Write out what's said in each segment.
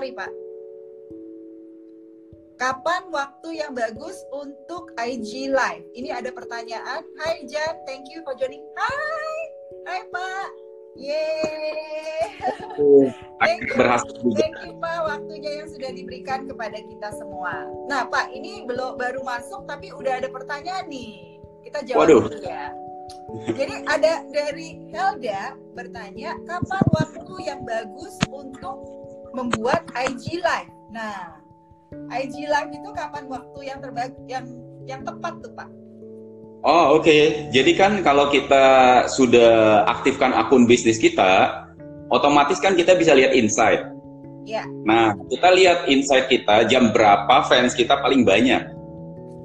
sorry Pak. Kapan waktu yang bagus untuk IG Live? Ini ada pertanyaan. Hai Jan, thank you for joining. Hai, hai Pak. Yeay. thank you, thank you Pak waktunya yang sudah diberikan kepada kita semua. Nah Pak, ini belum baru masuk tapi udah ada pertanyaan nih. Kita jawab Waduh. dulu ya. Jadi ada dari Helda bertanya kapan waktu yang bagus untuk membuat IG Live. Nah, IG Live itu kapan waktu yang terbaik yang yang tepat tuh Pak? Oh oke, okay. jadi kan kalau kita sudah aktifkan akun bisnis kita, otomatis kan kita bisa lihat insight. Ya. Nah kita lihat insight kita jam berapa fans kita paling banyak.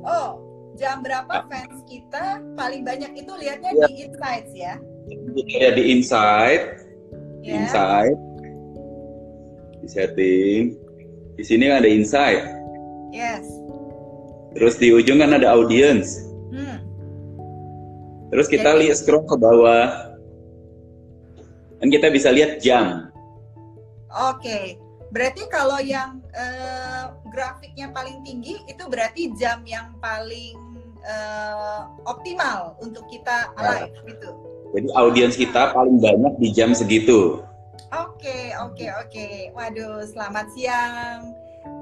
Oh, jam berapa fans kita paling banyak itu lihatnya ya. di insights ya? Ya di insight, ya. insight, di setting, di sini ada insight. Yes. Terus di ujung kan ada audience. Hmm. Terus kita lihat scroll ke bawah. Dan kita bisa lihat jam. Oke. Okay. Berarti kalau yang uh, grafiknya paling tinggi itu berarti jam yang paling uh, optimal untuk kita nah. live nah. gitu. Jadi audiens kita paling banyak di jam segitu. Oke, oke, oke. Waduh, selamat siang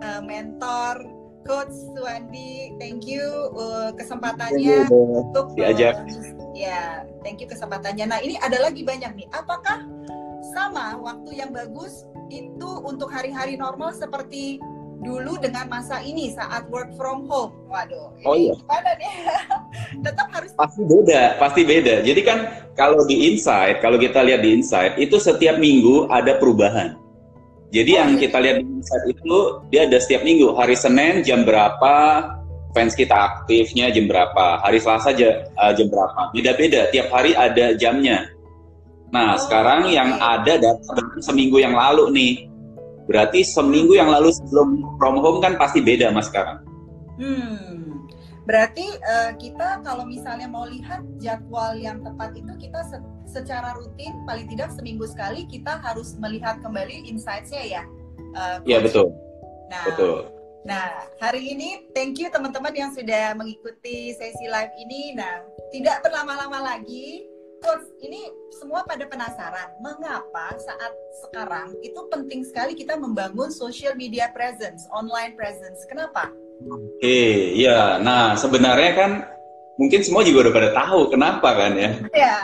uh, mentor Coach Suwandi, thank you uh, kesempatannya untuk diajak. Uh, ya, thank you kesempatannya. Nah, ini ada lagi banyak nih. Apakah sama waktu yang bagus itu untuk hari-hari normal seperti dulu dengan masa ini saat work from home? Waduh, oh, iya. gimana nih? Tetap harus pasti beda, pasti beda. Jadi kan kalau di Insight, kalau kita lihat di Insight itu setiap minggu ada perubahan. Jadi oh, yang iya. kita lihat di Insight itu dia ada setiap minggu. Hari Senin jam berapa fans kita aktifnya jam berapa. Hari Selasa jam, uh, jam berapa. Beda-beda. Tiap hari ada jamnya. Nah oh, sekarang okay. yang ada data seminggu yang lalu nih. Berarti seminggu yang lalu sebelum from home kan pasti beda mas sekarang. Hmm. Berarti uh, kita kalau misalnya mau lihat jadwal yang tepat itu kita se secara rutin paling tidak seminggu sekali kita harus melihat kembali insights-nya ya. Uh, iya betul. Nah, betul. Nah, hari ini thank you teman-teman yang sudah mengikuti sesi live ini. Nah, tidak berlama-lama lagi, Coach, ini semua pada penasaran mengapa saat sekarang itu penting sekali kita membangun social media presence, online presence. Kenapa? Oke, okay, ya. Nah, sebenarnya kan mungkin semua juga udah pada tahu kenapa kan ya. Iya.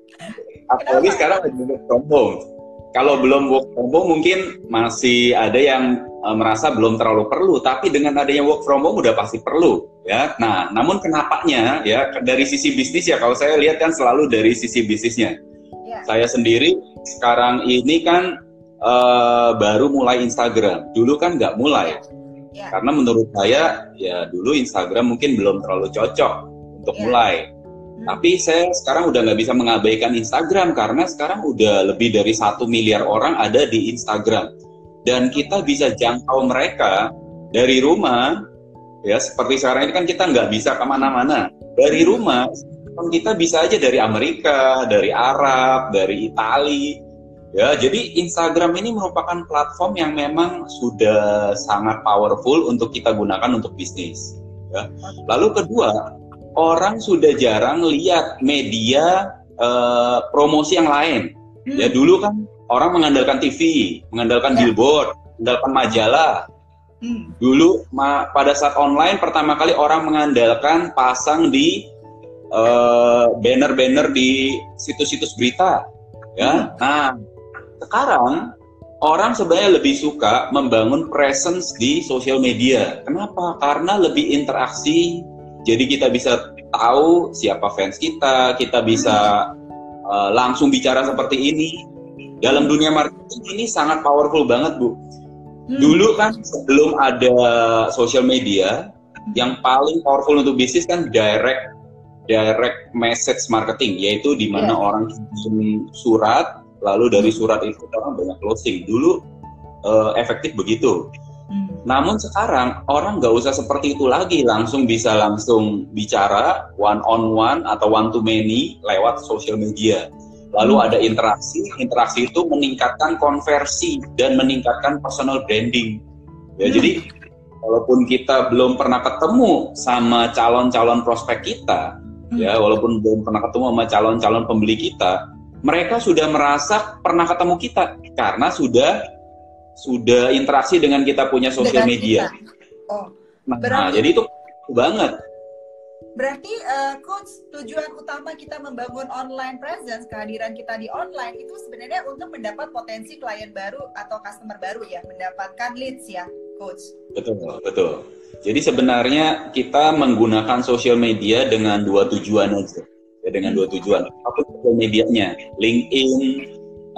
Apalagi sekarang work from home. Kalau belum work from home mungkin masih ada yang uh, merasa belum terlalu perlu, tapi dengan adanya work from home udah pasti perlu ya. Nah, namun kenapanya ya dari sisi bisnis ya kalau saya lihat kan selalu dari sisi bisnisnya. Ya. Saya sendiri sekarang ini kan uh, baru mulai Instagram. Dulu kan nggak mulai. Ya yeah. karena menurut saya ya dulu Instagram mungkin belum terlalu cocok untuk yeah. mulai hmm. tapi saya sekarang udah nggak bisa mengabaikan Instagram karena sekarang udah lebih dari satu miliar orang ada di Instagram dan kita bisa jangkau mereka dari rumah ya seperti sekarang ini kan kita nggak bisa ke mana-mana dari rumah kita bisa aja dari Amerika dari Arab dari Italia Ya, jadi Instagram ini merupakan platform yang memang sudah sangat powerful untuk kita gunakan untuk bisnis. Ya. Lalu kedua, orang sudah jarang lihat media uh, promosi yang lain. Hmm. Ya dulu kan orang mengandalkan TV, mengandalkan ya. billboard, mengandalkan majalah. Hmm. Dulu ma pada saat online pertama kali orang mengandalkan pasang di eh, banner-banner uh, di situs-situs berita. Ya, hmm. nah sekarang orang sebenarnya lebih suka membangun presence di sosial media. Kenapa? Karena lebih interaksi. Jadi kita bisa tahu siapa fans kita, kita bisa uh, langsung bicara seperti ini. Dalam dunia marketing ini sangat powerful banget, Bu. Hmm. Dulu kan sebelum ada sosial media, yang paling powerful untuk bisnis kan direct direct message marketing, yaitu di mana yeah. orang kirim surat lalu dari hmm. surat itu orang banyak closing dulu uh, efektif begitu hmm. namun sekarang orang nggak usah seperti itu lagi langsung bisa langsung bicara one on one atau one to many lewat social media lalu ada interaksi, interaksi itu meningkatkan konversi dan meningkatkan personal branding. Ya, hmm. jadi walaupun kita belum pernah ketemu sama calon-calon prospek kita, hmm. ya, walaupun belum pernah ketemu sama calon-calon pembeli kita, mereka sudah merasa pernah ketemu kita karena sudah sudah interaksi dengan kita punya sosial media. Oh, nah, nah, jadi itu banget Berarti uh, coach tujuan utama kita membangun online presence, kehadiran kita di online itu sebenarnya untuk mendapat potensi klien baru atau customer baru ya, mendapatkan leads ya, coach. Betul, betul. Jadi sebenarnya kita menggunakan sosial media dengan dua tujuan aja. Ya, dengan dua tujuan. Apa sosial medianya? LinkedIn,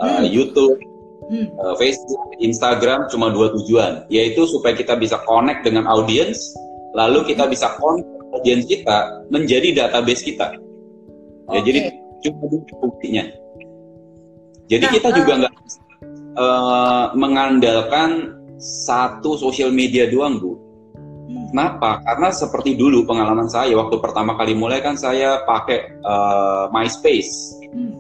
uh, YouTube, hmm. uh, Facebook, Instagram cuma dua tujuan, yaitu supaya kita bisa connect dengan audiens, lalu kita bisa connect audiens kita menjadi database kita. Ya, okay. jadi cuma buktinya. Jadi nah, kita uh, juga nggak uh, mengandalkan satu sosial media doang, Bu. Hmm. Kenapa? Karena seperti dulu pengalaman saya waktu pertama kali mulai kan saya pakai uh, MySpace. Hmm.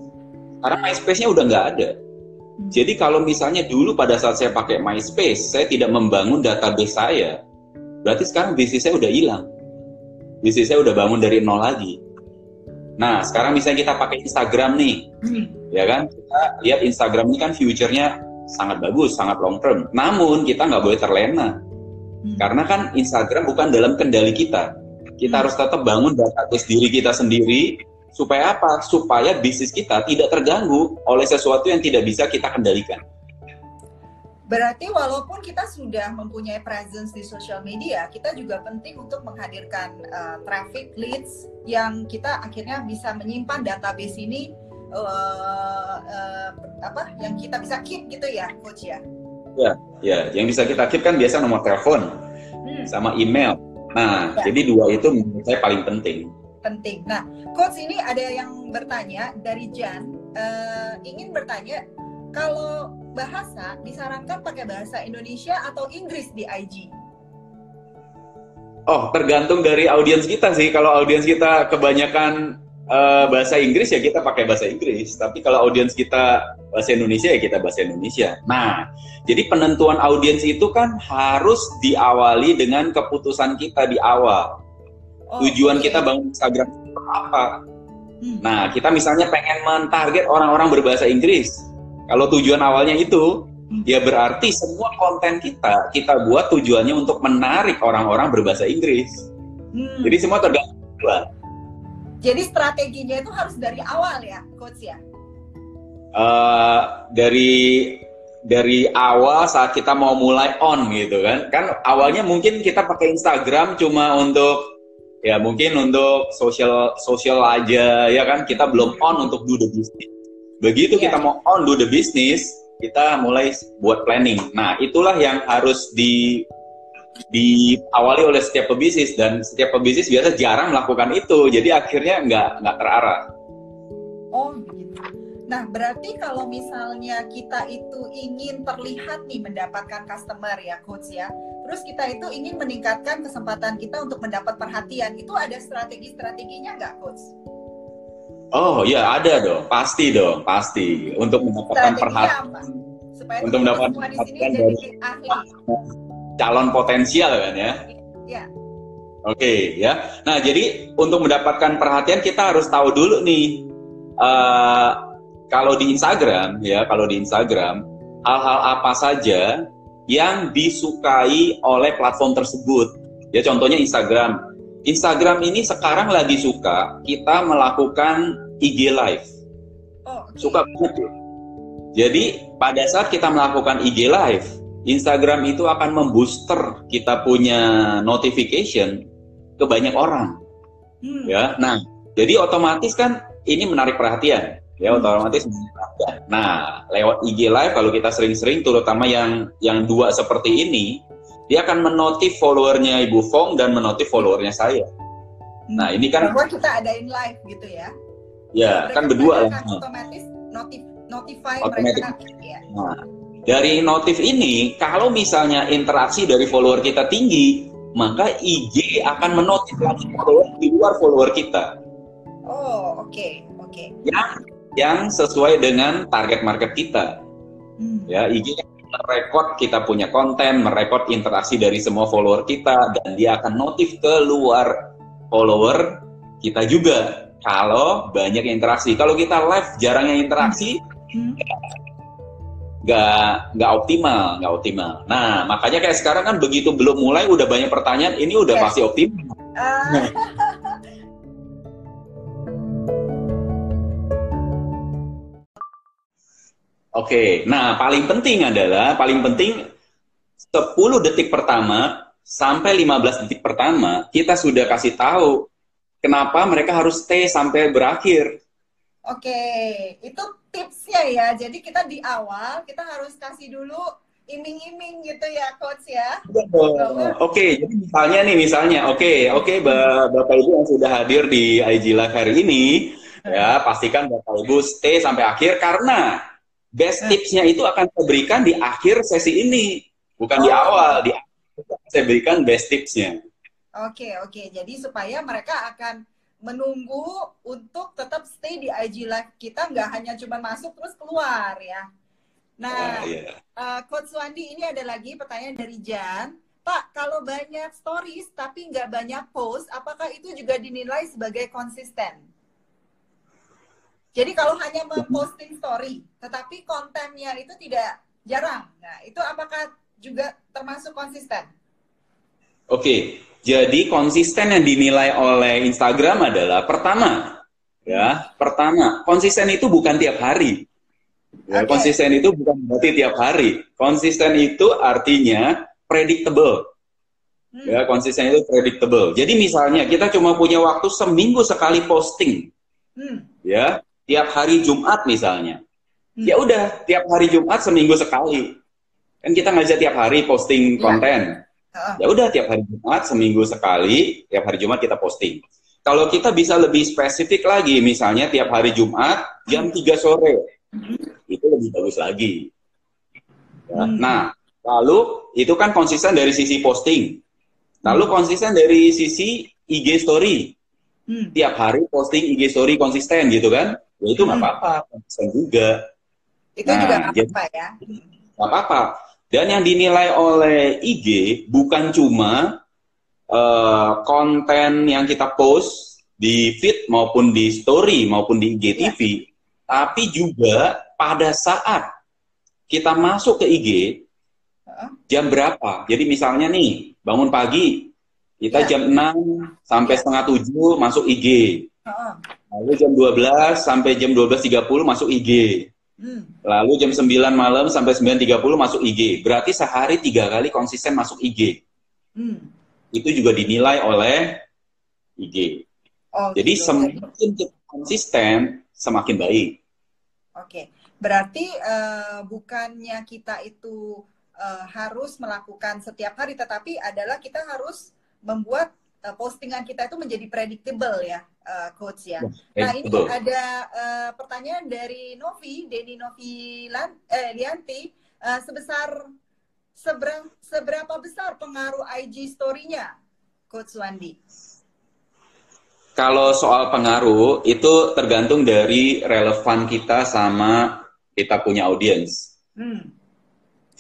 Karena MySpace-nya udah nggak ada. Hmm. Jadi kalau misalnya dulu pada saat saya pakai MySpace, saya tidak membangun database saya, berarti sekarang bisnis saya udah hilang bisnis saya udah bangun dari nol lagi. Nah, sekarang misalnya kita pakai Instagram nih, hmm. ya kan? Kita lihat Instagram ini kan future-nya sangat bagus, sangat long term. Namun kita nggak boleh terlena, hmm. karena kan Instagram bukan dalam kendali kita. Kita hmm. harus tetap bangun database diri kita sendiri, supaya apa? Supaya bisnis kita tidak terganggu oleh sesuatu yang tidak bisa kita kendalikan. Berarti walaupun kita sudah mempunyai presence di social media, kita juga penting untuk menghadirkan uh, traffic leads yang kita akhirnya bisa menyimpan database ini uh, uh, apa yang kita bisa keep gitu ya, coach ya. Ya, ya, yang bisa kita keep kan biasa nomor telepon hmm. sama email. Nah, ya. jadi dua itu menurut saya paling penting. Penting. Nah, coach ini ada yang bertanya dari Jan uh, ingin bertanya kalau bahasa disarankan pakai bahasa Indonesia atau Inggris di IG? Oh, tergantung dari audiens kita sih. Kalau audiens kita kebanyakan uh, bahasa Inggris ya kita pakai bahasa Inggris. Tapi kalau audiens kita bahasa Indonesia ya kita bahasa Indonesia. Nah, jadi penentuan audiens itu kan harus diawali dengan keputusan kita di awal. Oh, Tujuan okay. kita bangun Instagram apa? Hmm. Nah, kita misalnya pengen mentarget orang-orang berbahasa Inggris kalau tujuan awalnya itu, hmm. ya berarti semua konten kita kita buat tujuannya untuk menarik orang-orang berbahasa Inggris. Hmm. Jadi semua tergantung tujuan. Jadi strateginya itu harus dari awal ya, coach ya? Uh, dari dari awal saat kita mau mulai on gitu kan, kan awalnya mungkin kita pakai Instagram cuma untuk ya mungkin untuk sosial sosial aja ya kan kita belum on untuk do the business Begitu yeah. kita mau on do the business, kita mulai buat planning. Nah, itulah yang harus di diawali oleh setiap pebisnis dan setiap pebisnis biasa jarang melakukan itu. Jadi akhirnya nggak nggak terarah. Oh, gitu. Nah, berarti kalau misalnya kita itu ingin terlihat nih mendapatkan customer ya, coach ya. Terus kita itu ingin meningkatkan kesempatan kita untuk mendapat perhatian. Itu ada strategi-strateginya nggak, coach? Oh ya ada dong, pasti dong, pasti untuk mendapatkan perhatian, untuk mendapatkan perhatian dari calon potensial kan ya. Ya. Oke okay, ya. Nah jadi untuk mendapatkan perhatian kita harus tahu dulu nih uh, kalau di Instagram ya, kalau di Instagram hal-hal apa saja yang disukai oleh platform tersebut. Ya contohnya Instagram Instagram ini sekarang lagi suka kita melakukan IG live. Oh, okay. Suka banget. Jadi pada saat kita melakukan IG live, Instagram itu akan membooster kita punya notification ke banyak orang. Hmm. Ya. Nah, jadi otomatis kan ini menarik perhatian. Ya, hmm. otomatis menarik perhatian. Nah, lewat IG live kalau kita sering-sering terutama yang yang dua seperti ini, dia akan menotif followernya Ibu Fong dan menotif followernya saya. Nah ini kan bahwa kita adain live gitu ya? Ya mereka kan berdua lah. Otomatis notif notify Automatic. mereka. Ya. Nah, dari notif ini kalau misalnya interaksi dari follower kita tinggi, maka IG akan menotif lagi follower di luar follower kita. Oh oke okay. oke. Okay. Yang yang sesuai dengan target market kita. Hmm. Ya, IG merekod kita punya konten, merekod interaksi dari semua follower kita, dan dia akan notif ke luar follower kita juga. Kalau banyak interaksi, kalau kita live jarang yang interaksi, hmm. nggak nggak optimal, nggak optimal. Nah, makanya kayak sekarang kan begitu belum mulai udah banyak pertanyaan, ini udah yes. pasti optimal. Uh. Oke, nah paling penting adalah paling penting 10 detik pertama sampai 15 detik pertama kita sudah kasih tahu kenapa mereka harus stay sampai berakhir. Oke, itu tipsnya ya. Jadi kita di awal kita harus kasih dulu iming-iming gitu ya, coach ya. Oke, jadi misalnya nih misalnya, oke, oke Bapak Ibu yang sudah hadir di IG Live hari ini, ya pastikan Bapak Ibu stay sampai akhir karena best eh. tipsnya itu akan saya berikan di akhir sesi ini, bukan oh. di awal. Di akhir saya berikan best tipsnya. Oke, oke. Jadi supaya mereka akan menunggu untuk tetap stay di IG Live kita, nggak hanya cuma masuk terus keluar ya. Nah, uh, yeah. Iya. uh, Coach Wandi ini ada lagi pertanyaan dari Jan. Pak, kalau banyak stories tapi nggak banyak post, apakah itu juga dinilai sebagai konsisten? Jadi kalau hanya memposting story, tetapi kontennya itu tidak jarang, nah itu apakah juga termasuk konsisten? Oke, jadi konsisten yang dinilai oleh Instagram adalah pertama, ya, pertama konsisten itu bukan tiap hari. Ya, okay. Konsisten itu bukan berarti tiap hari. Konsisten itu artinya predictable. Hmm. Ya, konsisten itu predictable. Jadi misalnya kita cuma punya waktu seminggu sekali posting. Hmm. Ya, tiap hari Jumat misalnya. Hmm. Ya udah, tiap hari Jumat seminggu sekali. Kan kita ngajak tiap hari posting ya. konten. Uh. Ya udah, tiap hari Jumat seminggu sekali, tiap hari Jumat kita posting. Kalau kita bisa lebih spesifik lagi, misalnya tiap hari Jumat jam 3 sore, hmm. itu lebih bagus lagi. Ya. Hmm. Nah, lalu itu kan konsisten dari sisi posting. Lalu hmm. konsisten dari sisi IG story. Hmm. Tiap hari posting IG story konsisten gitu kan ya itu nggak hmm. apa-apa konsisten juga itu nah, juga nggak apa-apa ya nggak apa-apa dan yang dinilai oleh IG bukan cuma uh, konten yang kita post di feed maupun di story maupun di IGTV, ya. tapi juga pada saat kita masuk ke IG jam berapa. Jadi misalnya nih bangun pagi kita ya. jam 6 sampai ya. setengah 7 masuk IG. Lalu jam 12 sampai jam 12.30 masuk IG. Hmm. Lalu jam 9 malam sampai 9.30 masuk IG. Berarti sehari tiga kali konsisten masuk IG. Hmm. Itu juga dinilai oleh IG. Oh, Jadi gitu. semakin konsisten, semakin baik. Oke, berarti uh, bukannya kita itu uh, harus melakukan setiap hari, tetapi adalah kita harus membuat uh, postingan kita itu menjadi predictable ya, uh, coach ya. ya nah ini ada uh, pertanyaan dari Novi, Denny Novi Lan, eh, Lianti, uh, sebesar seberang, seberapa besar pengaruh IG story-nya, coach Wandi? Kalau soal pengaruh itu tergantung dari relevan kita sama kita punya audiens. Hmm.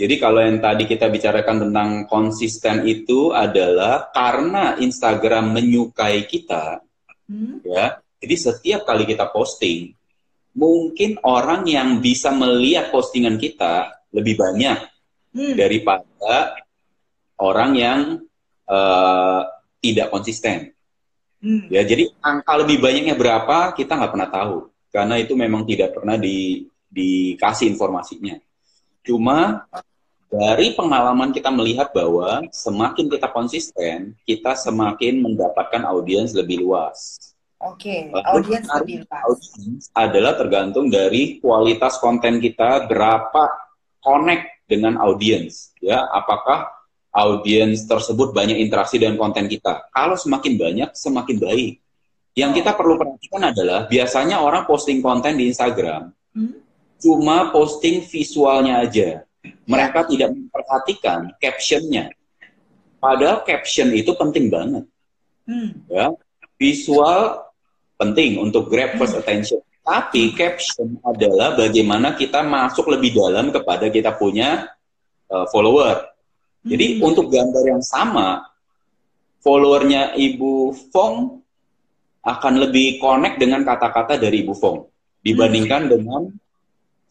Jadi kalau yang tadi kita bicarakan tentang konsisten itu adalah karena Instagram menyukai kita, hmm. ya. Jadi setiap kali kita posting, mungkin orang yang bisa melihat postingan kita lebih banyak hmm. daripada orang yang uh, tidak konsisten. Hmm. Ya, jadi angka lebih banyaknya berapa kita nggak pernah tahu, karena itu memang tidak pernah di, dikasih informasinya. Cuma dari pengalaman kita melihat bahwa semakin kita konsisten, kita semakin mendapatkan audiens lebih luas. Oke, okay. audiens lebih luas. Adalah tergantung dari kualitas konten kita, berapa connect dengan audiens, ya. Apakah audiens tersebut banyak interaksi dengan konten kita? Kalau semakin banyak, semakin baik. Yang oh. kita perlu perhatikan adalah biasanya orang posting konten di Instagram, hmm? cuma posting visualnya aja mereka tidak memperhatikan captionnya. Padahal caption itu penting banget. Hmm. Ya, visual penting untuk grab first hmm. attention. Tapi caption adalah bagaimana kita masuk lebih dalam kepada kita punya uh, follower. Jadi hmm. untuk gambar yang sama, followernya Ibu Fong akan lebih connect dengan kata-kata dari Ibu Fong dibandingkan hmm. dengan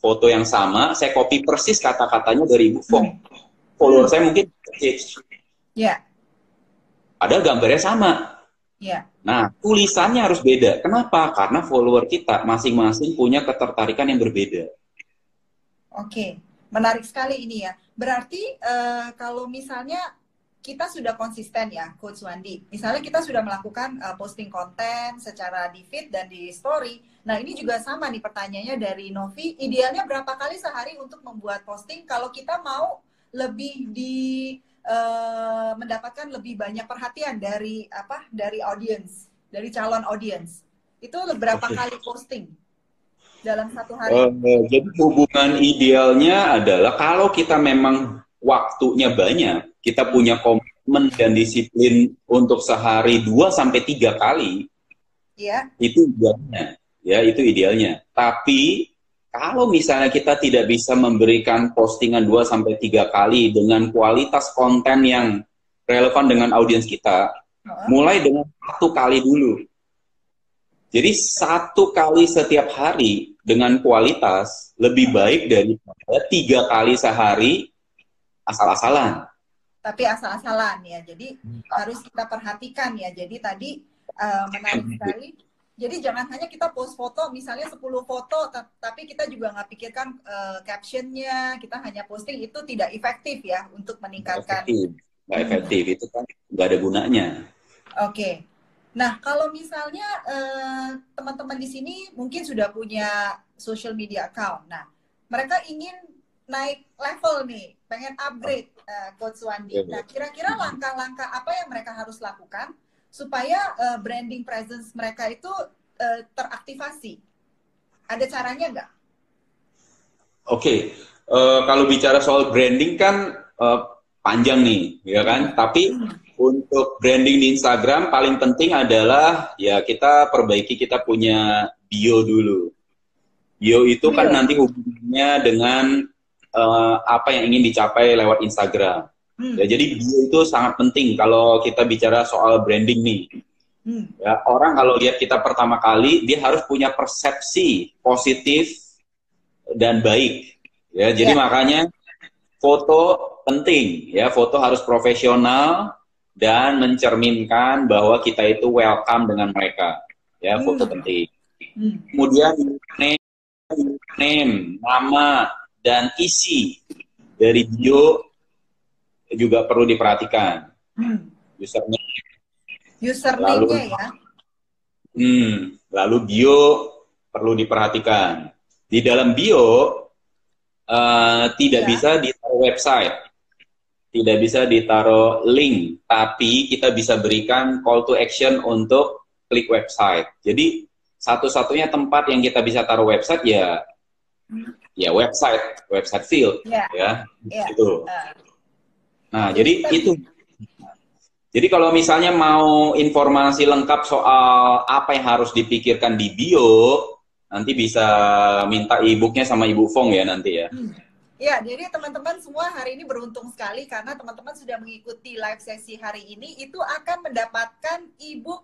foto yang sama, saya copy persis kata-katanya dari Ibu Fong. Hmm. Follower hmm. saya mungkin Ya. Yeah. Padahal gambarnya sama. Yeah. Nah, tulisannya harus beda. Kenapa? Karena follower kita masing-masing punya ketertarikan yang berbeda. Oke, menarik sekali ini ya. Berarti uh, kalau misalnya kita sudah konsisten ya, Coach Wandi. Misalnya kita sudah melakukan uh, posting konten secara di feed dan di story. Nah, ini juga sama nih pertanyaannya dari Novi. Idealnya berapa kali sehari untuk membuat posting kalau kita mau lebih di uh, mendapatkan lebih banyak perhatian dari apa dari audience dari calon audience itu berapa okay. kali posting dalam satu hari? Uh, jadi hubungan idealnya adalah kalau kita memang waktunya banyak, kita punya komitmen dan disiplin untuk sehari dua sampai tiga kali, ya. itu idealnya, ya itu idealnya. Tapi kalau misalnya kita tidak bisa memberikan postingan 2 sampai 3 kali dengan kualitas konten yang relevan dengan audiens kita, mulai dengan satu kali dulu. Jadi satu kali setiap hari dengan kualitas lebih baik daripada tiga kali sehari asal-asalan. Tapi asal-asalan ya, jadi hmm. harus kita perhatikan ya. Jadi tadi uh, menarik sekali jadi jangan hanya kita post foto, misalnya 10 foto, tapi kita juga nggak pikirkan uh, captionnya, kita hanya posting itu tidak efektif ya untuk meningkatkan. Nggak efektif, nggak efektif itu kan nggak ada gunanya. Oke. Okay. Nah kalau misalnya uh, teman-teman di sini mungkin sudah punya social media account, nah mereka ingin naik level nih, pengen upgrade uh, Coach Wandi. Nah kira-kira langkah-langkah apa yang mereka harus lakukan? Supaya uh, branding presence mereka itu uh, teraktivasi. Ada caranya nggak? Oke, okay. uh, eh, kalau bicara soal branding kan uh, panjang nih, ya kan? Tapi hmm. untuk branding di Instagram paling penting adalah ya kita perbaiki kita punya bio dulu. Bio itu kan bio. kan nanti hubungannya dengan uh, apa yang ingin dicapai lewat Instagram. Hmm. Ya, jadi bio itu sangat penting kalau kita bicara soal branding nih. Hmm. Ya, orang kalau lihat kita pertama kali, dia harus punya persepsi positif dan baik. Ya, jadi yeah. makanya foto penting. Ya, foto harus profesional dan mencerminkan bahwa kita itu welcome dengan mereka. Ya, foto hmm. penting. Hmm. Kemudian name, name, nama dan isi dari bio juga perlu diperhatikan. Hmm. Username. Username-nya ya. Hmm, lalu bio perlu diperhatikan. Di dalam bio uh, tidak ya. bisa ditaruh website, tidak bisa ditaruh link, tapi kita bisa berikan call to action untuk klik website. Jadi satu-satunya tempat yang kita bisa taruh website ya hmm. ya website, website field ya, ya. ya. itu. Uh. Nah, jadi itu. Jadi kalau misalnya mau informasi lengkap soal apa yang harus dipikirkan di bio, nanti bisa minta e-booknya sama Ibu Fong ya nanti ya. Ya, jadi teman-teman semua hari ini beruntung sekali karena teman-teman sudah mengikuti live sesi hari ini itu akan mendapatkan e-book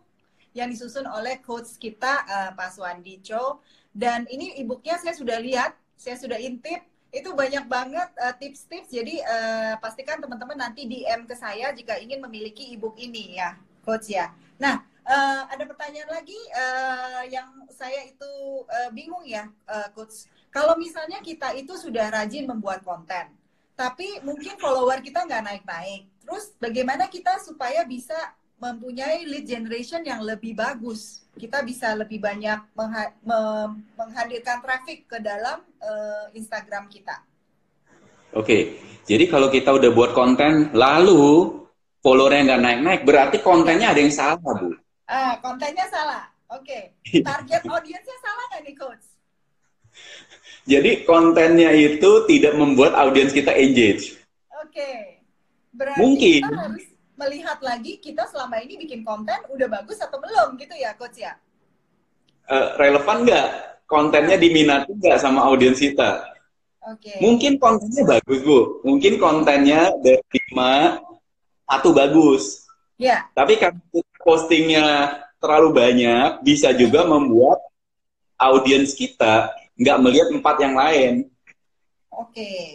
yang disusun oleh coach kita uh, Pak Suwandi Cho dan ini e-booknya saya sudah lihat, saya sudah intip itu banyak banget uh, tips-tips. Jadi uh, pastikan teman-teman nanti DM ke saya jika ingin memiliki ebook ini ya, coach ya. Nah, uh, ada pertanyaan lagi uh, yang saya itu uh, bingung ya, uh, coach. Kalau misalnya kita itu sudah rajin membuat konten, tapi mungkin follower kita nggak naik-naik. Terus bagaimana kita supaya bisa mempunyai lead generation yang lebih bagus. Kita bisa lebih banyak mengha menghadirkan traffic ke dalam uh, Instagram kita. Oke, jadi kalau kita udah buat konten, lalu followernya nggak naik-naik, berarti kontennya ada yang salah, Bu. Ah, kontennya salah. Oke, target audiensnya salah nggak nih, Coach? Jadi kontennya itu tidak membuat audiens kita engage. Oke, berarti Mungkin. kita harus melihat lagi kita selama ini bikin konten udah bagus atau belum gitu ya coach ya? Uh, relevan nggak? kontennya diminati nggak sama audiens kita. Okay. Mungkin kontennya bagus bu, mungkin kontennya dari lima satu bagus. Ya. Yeah. Tapi kalau postingnya terlalu banyak, bisa juga membuat audiens kita nggak melihat empat yang lain. Oke. Okay.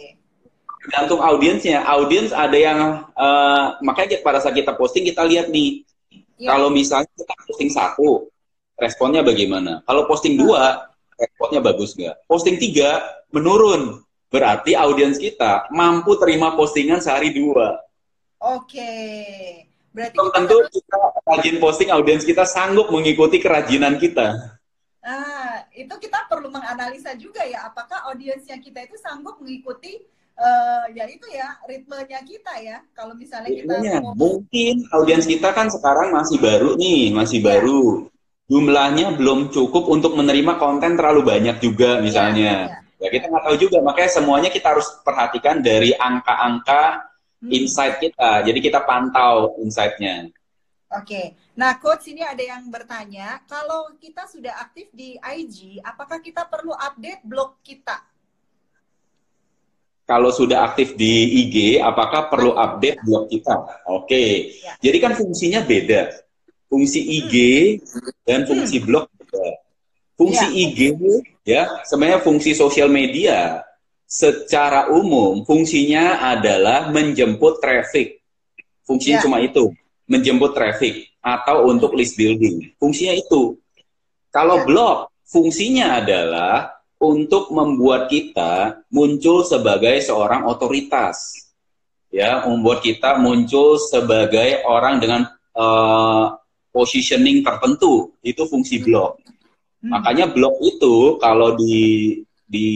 Tergantung audiensnya. Audiens ada yang uh, makanya pada saat kita posting kita lihat nih. Yeah. Kalau misalnya kita posting satu, responnya bagaimana? Kalau posting dua, responnya bagus nggak? Posting tiga, menurun. Berarti audiens kita mampu terima postingan sehari dua. Oke. Berarti kita tentu harus... kita rajin posting, audiens kita sanggup mengikuti kerajinan kita. Ah, itu kita perlu menganalisa juga ya, apakah audiensnya kita itu sanggup mengikuti uh, ya itu ya ritmenya kita ya. Kalau misalnya kita mau... mungkin audiens kita kan sekarang masih baru nih, masih ya. baru. Jumlahnya belum cukup untuk menerima konten terlalu banyak juga misalnya. Ya, ya. ya kita nggak tahu juga, makanya semuanya kita harus perhatikan dari angka-angka hmm. insight kita. Jadi kita pantau insightnya. Oke, nah coach ini ada yang bertanya, kalau kita sudah aktif di IG, apakah kita perlu update blog kita? Kalau sudah aktif di IG, apakah perlu update blog kita? Oke, ya. jadi kan fungsinya beda. Fungsi IG hmm. dan fungsi hmm. blog beda. Fungsi ya. IG ya, sebenarnya fungsi sosial media secara umum fungsinya adalah menjemput traffic. Fungsinya ya. cuma itu menjemput traffic atau untuk list building. Fungsinya itu. Kalau ya. blog, fungsinya adalah untuk membuat kita muncul sebagai seorang otoritas. Ya, membuat kita muncul sebagai orang dengan uh, positioning tertentu. Itu fungsi blog. Hmm. Makanya blog itu kalau di di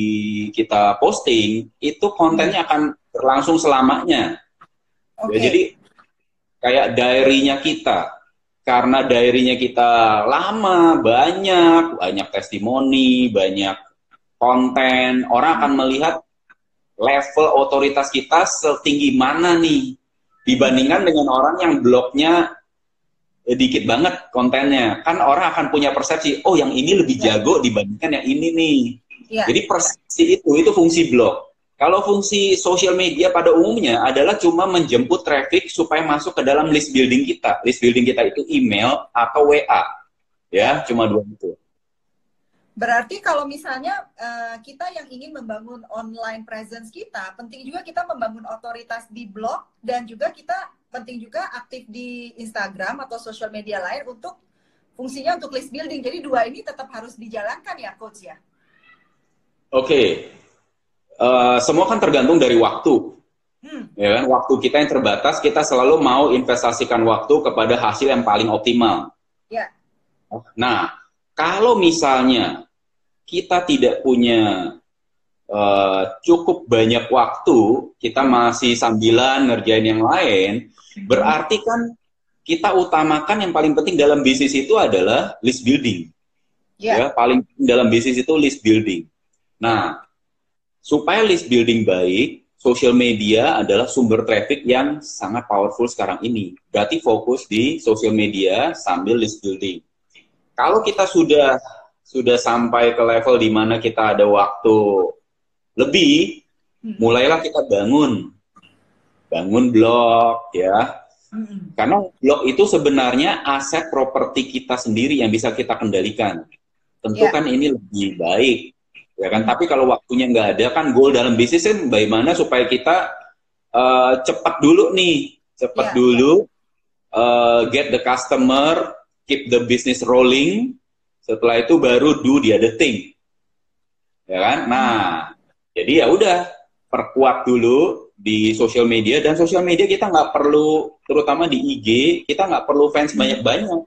kita posting itu kontennya akan berlangsung selamanya. Okay. Ya, jadi kayak diary-nya kita. Karena diary-nya kita lama, banyak, banyak testimoni, banyak konten, orang akan melihat level otoritas kita setinggi mana nih dibandingkan dengan orang yang blognya eh, dikit banget kontennya. Kan orang akan punya persepsi, oh yang ini lebih iya. jago dibandingkan yang ini nih. Ya. Jadi persepsi itu itu fungsi blog. Kalau fungsi sosial media pada umumnya adalah cuma menjemput traffic supaya masuk ke dalam list building kita. List building kita itu email atau WA. Ya, cuma dua itu. Berarti kalau misalnya uh, kita yang ingin membangun online presence kita, penting juga kita membangun otoritas di blog dan juga kita penting juga aktif di Instagram atau sosial media lain untuk fungsinya untuk list building. Jadi dua ini tetap harus dijalankan ya, coach ya. Oke, okay uh, semua kan tergantung dari waktu. Hmm. Ya kan, waktu kita yang terbatas, kita selalu mau investasikan waktu kepada hasil yang paling optimal. Ya. Nah, kalau misalnya kita tidak punya uh, cukup banyak waktu, kita masih sambilan ngerjain yang lain, hmm. berarti kan kita utamakan yang paling penting dalam bisnis itu adalah list building. Yeah. Ya, paling dalam bisnis itu list building. Nah, Supaya list building baik, social media adalah sumber traffic yang sangat powerful sekarang ini. Berarti fokus di social media sambil list building. Kalau kita sudah sudah sampai ke level di mana kita ada waktu lebih, hmm. mulailah kita bangun. Bangun blog ya. Hmm. Karena blog itu sebenarnya aset properti kita sendiri yang bisa kita kendalikan. Tentu yeah. kan ini lebih baik ya kan tapi kalau waktunya nggak ada kan goal dalam bisnis kan bagaimana supaya kita uh, cepat dulu nih cepat yeah. dulu uh, get the customer keep the business rolling setelah itu baru do the other thing. Ya kan? Nah jadi ya udah perkuat dulu di sosial media dan sosial media kita nggak perlu terutama di IG kita nggak perlu fans banyak banyak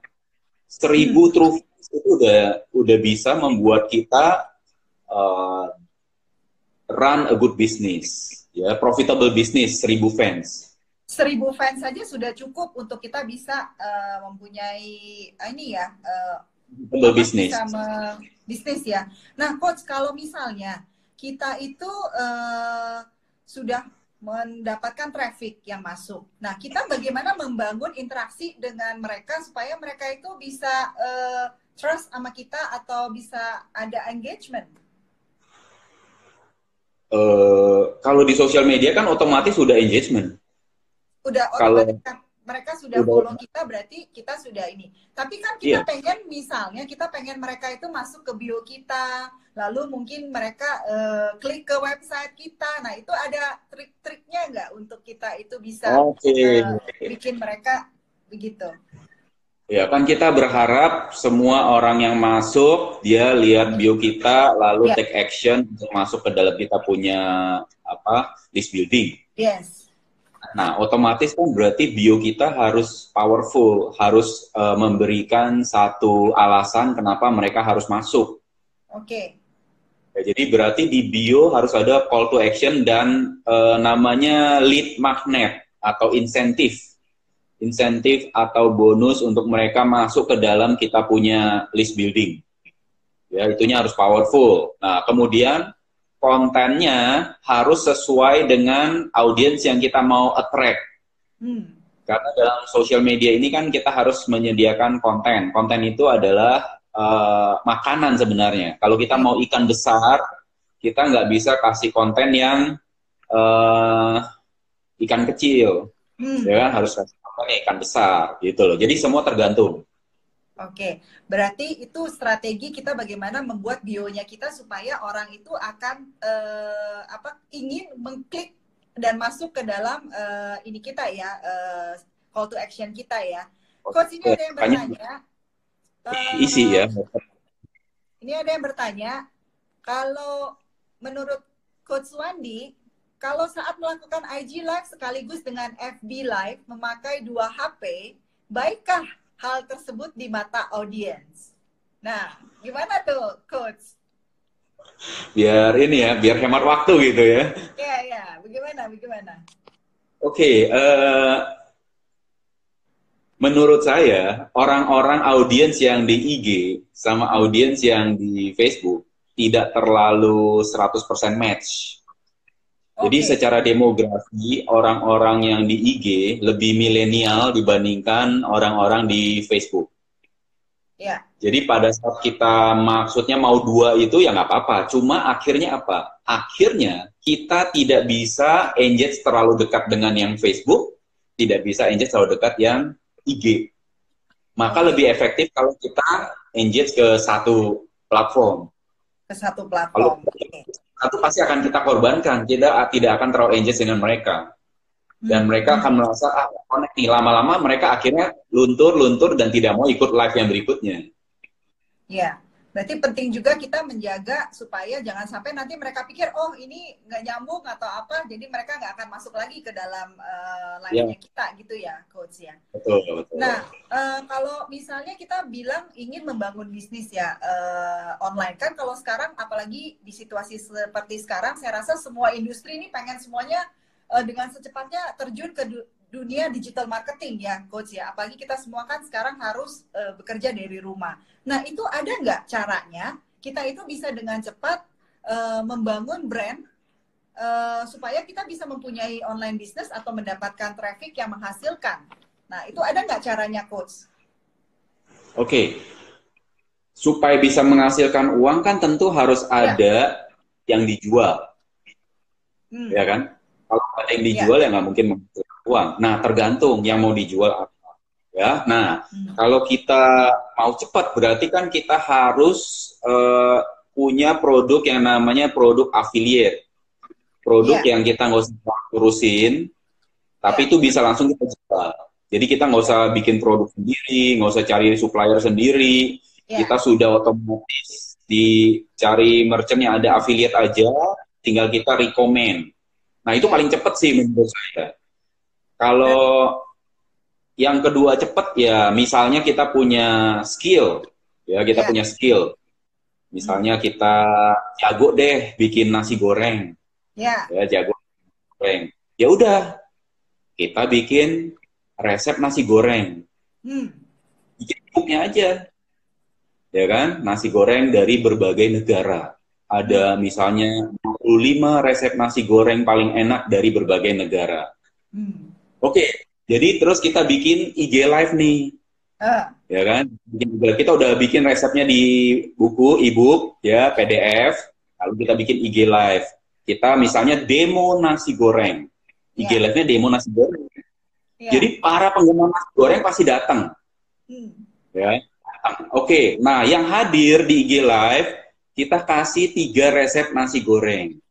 seribu hmm. true itu udah udah bisa membuat kita uh, run a good business, ya profitable business, seribu fans. Seribu fans saja sudah cukup untuk kita bisa uh, mempunyai uh, ini ya uh, bisnis. bisnis ya. Nah, coach kalau misalnya kita itu uh, sudah mendapatkan traffic yang masuk. Nah, kita bagaimana membangun interaksi dengan mereka supaya mereka itu bisa uh, trust sama kita atau bisa ada engagement? Uh, kalau di sosial media kan otomatis sudah engagement. Udah otomatis kalau, kan mereka sudah udah. follow kita berarti kita sudah ini. Tapi kan kita yeah. pengen misalnya kita pengen mereka itu masuk ke bio kita, lalu mungkin mereka uh, klik ke website kita. Nah itu ada trik-triknya nggak untuk kita itu bisa okay. uh, eh, bikin mereka begitu? Ya kan kita berharap semua orang yang masuk dia lihat bio kita lalu yeah. take action untuk masuk ke dalam kita punya apa list building. Yes Nah, otomatis kan berarti bio kita harus powerful, harus uh, memberikan satu alasan kenapa mereka harus masuk. Oke. Okay. Ya, jadi berarti di bio harus ada call to action dan uh, namanya lead magnet atau insentif. Insentif atau bonus untuk mereka masuk ke dalam kita punya list building. Ya, itunya harus powerful. Nah, kemudian kontennya harus sesuai dengan audiens yang kita mau attract. Hmm. Karena dalam sosial media ini kan kita harus menyediakan konten. Konten itu adalah uh, makanan sebenarnya. Kalau kita mau ikan besar, kita nggak bisa kasih konten yang uh, ikan kecil, hmm. ya kan? Harus kasih konten ikan besar, gitu loh. Jadi semua tergantung. Oke, berarti itu strategi kita bagaimana membuat bionya kita supaya orang itu akan uh, apa ingin mengklik dan masuk ke dalam uh, ini kita ya uh, call to action kita ya. Coach ini ada yang bertanya. Uh, isi ya. Ini ada yang bertanya, kalau menurut Coach Wandi, kalau saat melakukan IG Live sekaligus dengan FB Live memakai dua HP, baikkah hal tersebut di mata audiens. Nah, gimana tuh, Coach? Biar ini ya, biar hemat waktu gitu ya. Iya, iya. Bagaimana, bagaimana? Oke, okay, uh, eh, menurut saya, orang-orang audiens yang di IG sama audiens yang di Facebook tidak terlalu 100% match. Jadi secara demografi orang-orang yang di IG lebih milenial dibandingkan orang-orang di Facebook. Ya. Jadi pada saat kita maksudnya mau dua itu ya nggak apa-apa. Cuma akhirnya apa? Akhirnya kita tidak bisa engage terlalu dekat dengan yang Facebook, tidak bisa engage terlalu dekat yang IG. Maka lebih efektif kalau kita engage ke satu platform. Ke satu platform. Kalau satu pasti akan kita korbankan, tidak tidak akan terlalu engage dengan mereka. Dan hmm. mereka akan merasa, ah, connect nih. Lama-lama mereka akhirnya luntur-luntur dan tidak mau ikut live yang berikutnya. Ya, Berarti penting juga kita menjaga supaya jangan sampai nanti mereka pikir oh ini nggak nyambung atau apa, jadi mereka nggak akan masuk lagi ke dalam uh, live-nya yeah. kita gitu ya, coach ya. Betul, betul. Nah, uh, kalau misalnya kita bilang ingin membangun bisnis ya uh, online kan, kalau sekarang apalagi di situasi seperti sekarang, saya rasa semua industri ini pengen semuanya uh, dengan secepatnya terjun ke dunia digital marketing ya coach ya apalagi kita semua kan sekarang harus uh, bekerja dari rumah nah itu ada nggak caranya kita itu bisa dengan cepat uh, membangun brand uh, supaya kita bisa mempunyai online business atau mendapatkan traffic yang menghasilkan nah itu ada nggak caranya coach oke okay. supaya bisa menghasilkan uang kan tentu harus ya. ada yang dijual hmm. ya kan kalau ada yang dijual ya nggak mungkin menghasilkan uang. Nah, tergantung yang mau dijual apa. Ya, nah hmm. kalau kita mau cepat berarti kan kita harus uh, punya produk yang namanya produk affiliate, produk yeah. yang kita nggak usah urusin, tapi itu bisa langsung kita jual. Jadi kita nggak usah bikin produk sendiri, nggak usah cari supplier sendiri, yeah. kita sudah otomatis dicari merchant yang ada affiliate aja, tinggal kita recommend. Nah itu paling cepat sih menurut saya. Kalau yang kedua cepat ya misalnya kita punya skill, ya kita yeah. punya skill. Misalnya kita jago deh bikin nasi goreng. Yeah. Ya jago goreng. Ya udah kita bikin resep nasi goreng. Hmm. Bikin bukunya aja. Ya kan? Nasi goreng dari berbagai negara. Ada misalnya 25 resep nasi goreng paling enak dari berbagai negara. Hmm. Oke, jadi terus kita bikin IG live nih. Uh. Ya kan? Kita udah bikin resepnya di buku, e-book, ya, PDF. Lalu kita bikin IG Live. Kita misalnya demo nasi goreng. IG yeah. Live-nya demo nasi goreng. Yeah. Jadi para pengguna nasi goreng pasti datang. Hmm. Ya. Oke, okay. nah yang hadir di IG Live kita kasih tiga resep nasi goreng.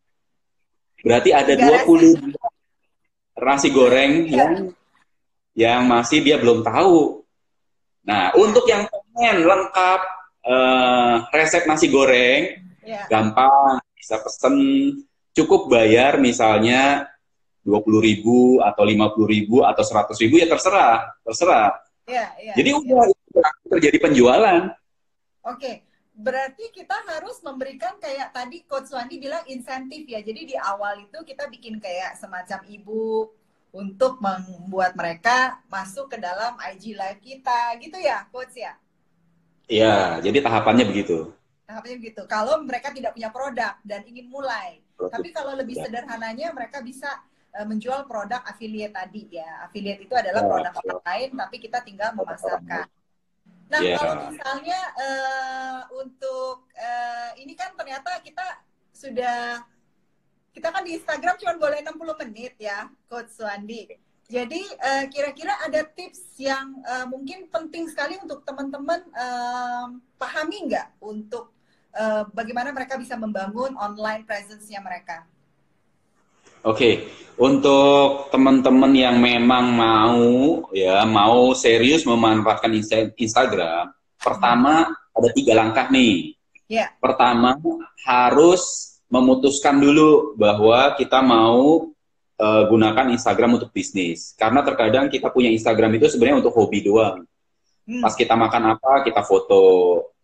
Berarti ada tiga 20 resep. nasi goreng yeah. yang yang masih dia belum tahu. Nah, untuk yang pengen lengkap uh, resep nasi goreng, yeah. gampang, bisa pesen, cukup bayar misalnya dua puluh ribu atau lima puluh ribu atau seratus ribu ya terserah, terserah. Yeah, yeah, Jadi yeah. udah terjadi penjualan. Oke, okay. Berarti kita harus memberikan kayak tadi Coach Wandi bilang insentif ya. Jadi di awal itu kita bikin kayak semacam ibu untuk membuat mereka masuk ke dalam IG live kita gitu ya coach ya iya jadi tahapannya begitu tahapannya begitu kalau mereka tidak punya produk dan ingin mulai Produk. tapi kalau lebih ya. sederhananya mereka bisa uh, menjual produk affiliate tadi ya affiliate itu adalah ya, produk ya. lain tapi kita tinggal memasarkan nah yeah. kalau misalnya uh, untuk uh, ini kan ternyata kita sudah kita kan di Instagram cuma boleh 60 menit ya, Coach Suandi. Jadi uh, kira-kira ada tips yang uh, mungkin penting sekali untuk teman-teman uh, pahami nggak untuk uh, bagaimana mereka bisa membangun online presence-nya mereka? Oke, okay. untuk teman-teman yang memang mau ya mau serius memanfaatkan Instagram, pertama ada tiga langkah nih. Yeah. Pertama harus memutuskan dulu bahwa kita mau uh, gunakan Instagram untuk bisnis. Karena terkadang kita punya Instagram itu sebenarnya untuk hobi doang. Hmm. Pas kita makan apa, kita foto.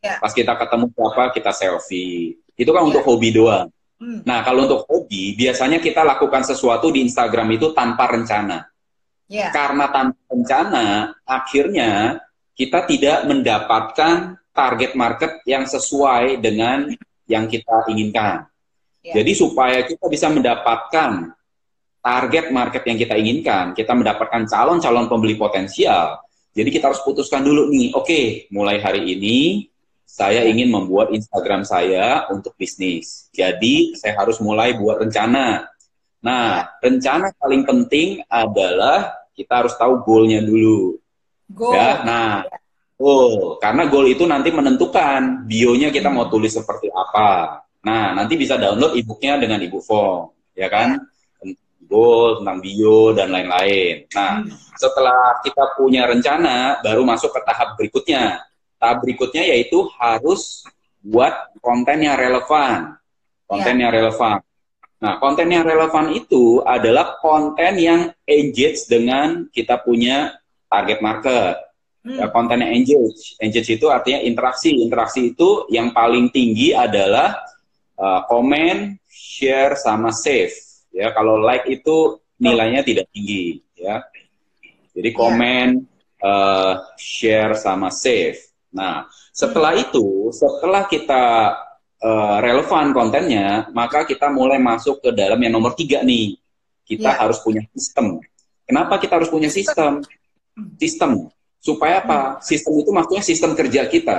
Yeah. Pas kita ketemu siapa, kita selfie. Itu kan yeah. untuk hobi doang. Hmm. Nah, kalau untuk hobi, biasanya kita lakukan sesuatu di Instagram itu tanpa rencana. Yeah. Karena tanpa rencana, akhirnya kita tidak mendapatkan target market yang sesuai dengan yang kita inginkan. Ya. Jadi supaya kita bisa mendapatkan target market yang kita inginkan, kita mendapatkan calon-calon pembeli potensial. Jadi kita harus putuskan dulu nih, oke, okay, mulai hari ini saya ingin membuat Instagram saya untuk bisnis. Jadi saya harus mulai buat rencana. Nah, rencana paling penting adalah kita harus tahu goalnya dulu. Goal. Ya, nah, goal. Karena goal itu nanti menentukan bionya kita mau tulis seperti apa. Nah, nanti bisa download e-booknya dengan e form, ya kan? Goal, tentang bio, dan lain-lain. Nah, setelah kita punya rencana, baru masuk ke tahap berikutnya. Tahap berikutnya yaitu harus buat konten yang relevan. Konten ya. yang relevan. Nah, konten yang relevan itu adalah konten yang engage dengan kita punya target market. Hmm. Ya, konten yang engage. Engage itu artinya interaksi. Interaksi itu yang paling tinggi adalah uh, komen, share, sama save. Ya, kalau like itu nilainya tidak tinggi, ya. Jadi iya. komen, yeah. uh, share, sama save. Nah, setelah hmm. itu, setelah kita uh, relevan kontennya, maka kita mulai masuk ke dalam yang nomor tiga nih. Kita yeah. harus punya sistem. Kenapa kita harus punya sistem? Sistem supaya apa? Hmm. Sistem itu maksudnya sistem kerja kita,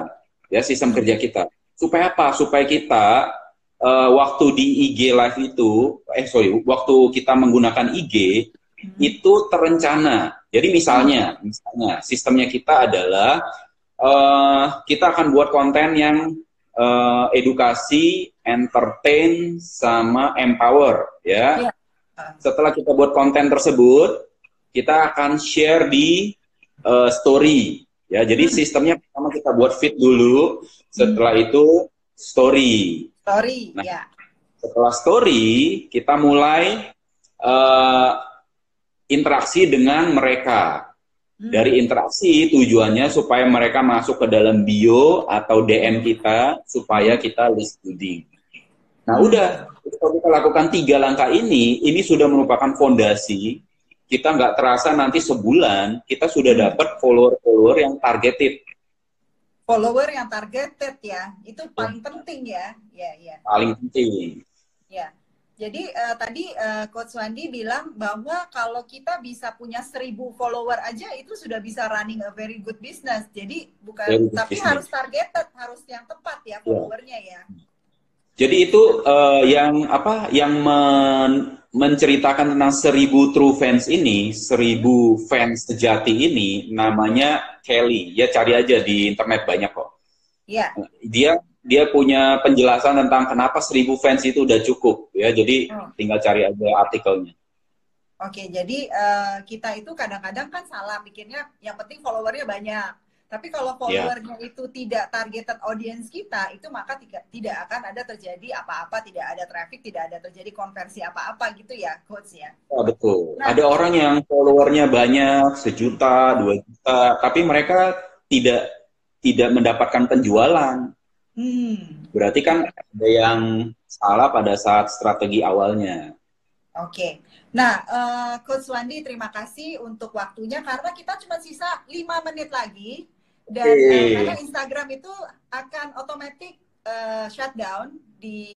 ya sistem kerja kita. Supaya apa? Supaya kita uh, waktu di IG live itu, eh sorry, waktu kita menggunakan IG hmm. itu terencana. Jadi misalnya, misalnya sistemnya kita adalah uh, kita akan buat konten yang uh, edukasi, entertain, sama empower, ya. ya. Setelah kita buat konten tersebut, kita akan share di uh, story, ya. Jadi hmm. sistemnya pertama kita buat feed dulu, setelah hmm. itu story. Story, nah, ya. Setelah story, kita mulai uh, interaksi dengan mereka. Hmm. Dari interaksi tujuannya supaya mereka masuk ke dalam bio atau DM kita supaya kita list bidding. Nah, hmm. udah kalau kita lakukan tiga langkah ini, ini sudah merupakan fondasi. Kita nggak terasa nanti sebulan kita sudah hmm. dapat follower-follower yang targeted follower yang targeted ya itu paling penting ya ya ya paling penting ya Jadi uh, tadi uh, Coach Wandi bilang bahwa kalau kita bisa punya seribu follower aja itu sudah bisa running a very good business. Jadi bukan tapi business. harus targeted, harus yang tepat ya iya. followernya ya. Jadi itu uh, yang apa yang men menceritakan tentang seribu true fans ini, seribu fans sejati ini namanya Kelly. Ya cari aja di internet banyak kok. Iya. Dia dia punya penjelasan tentang kenapa seribu fans itu udah cukup ya jadi hmm. tinggal cari aja artikelnya oke jadi uh, kita itu kadang-kadang kan salah pikirnya yang penting followernya banyak tapi kalau iya. followernya yeah. itu tidak targeted audience kita itu maka tidak tidak akan ada terjadi apa-apa tidak ada traffic tidak ada terjadi konversi apa-apa gitu ya coach ya oh, betul nah, ada orang yang followernya banyak sejuta dua juta tapi mereka tidak tidak mendapatkan penjualan Hmm. Berarti kan ada yang salah pada saat strategi awalnya. Oke. Okay. Nah, uh, Coach Wandi terima kasih untuk waktunya karena kita cuma sisa 5 menit lagi dan hey. uh, karena Instagram itu akan otomatis uh, shutdown di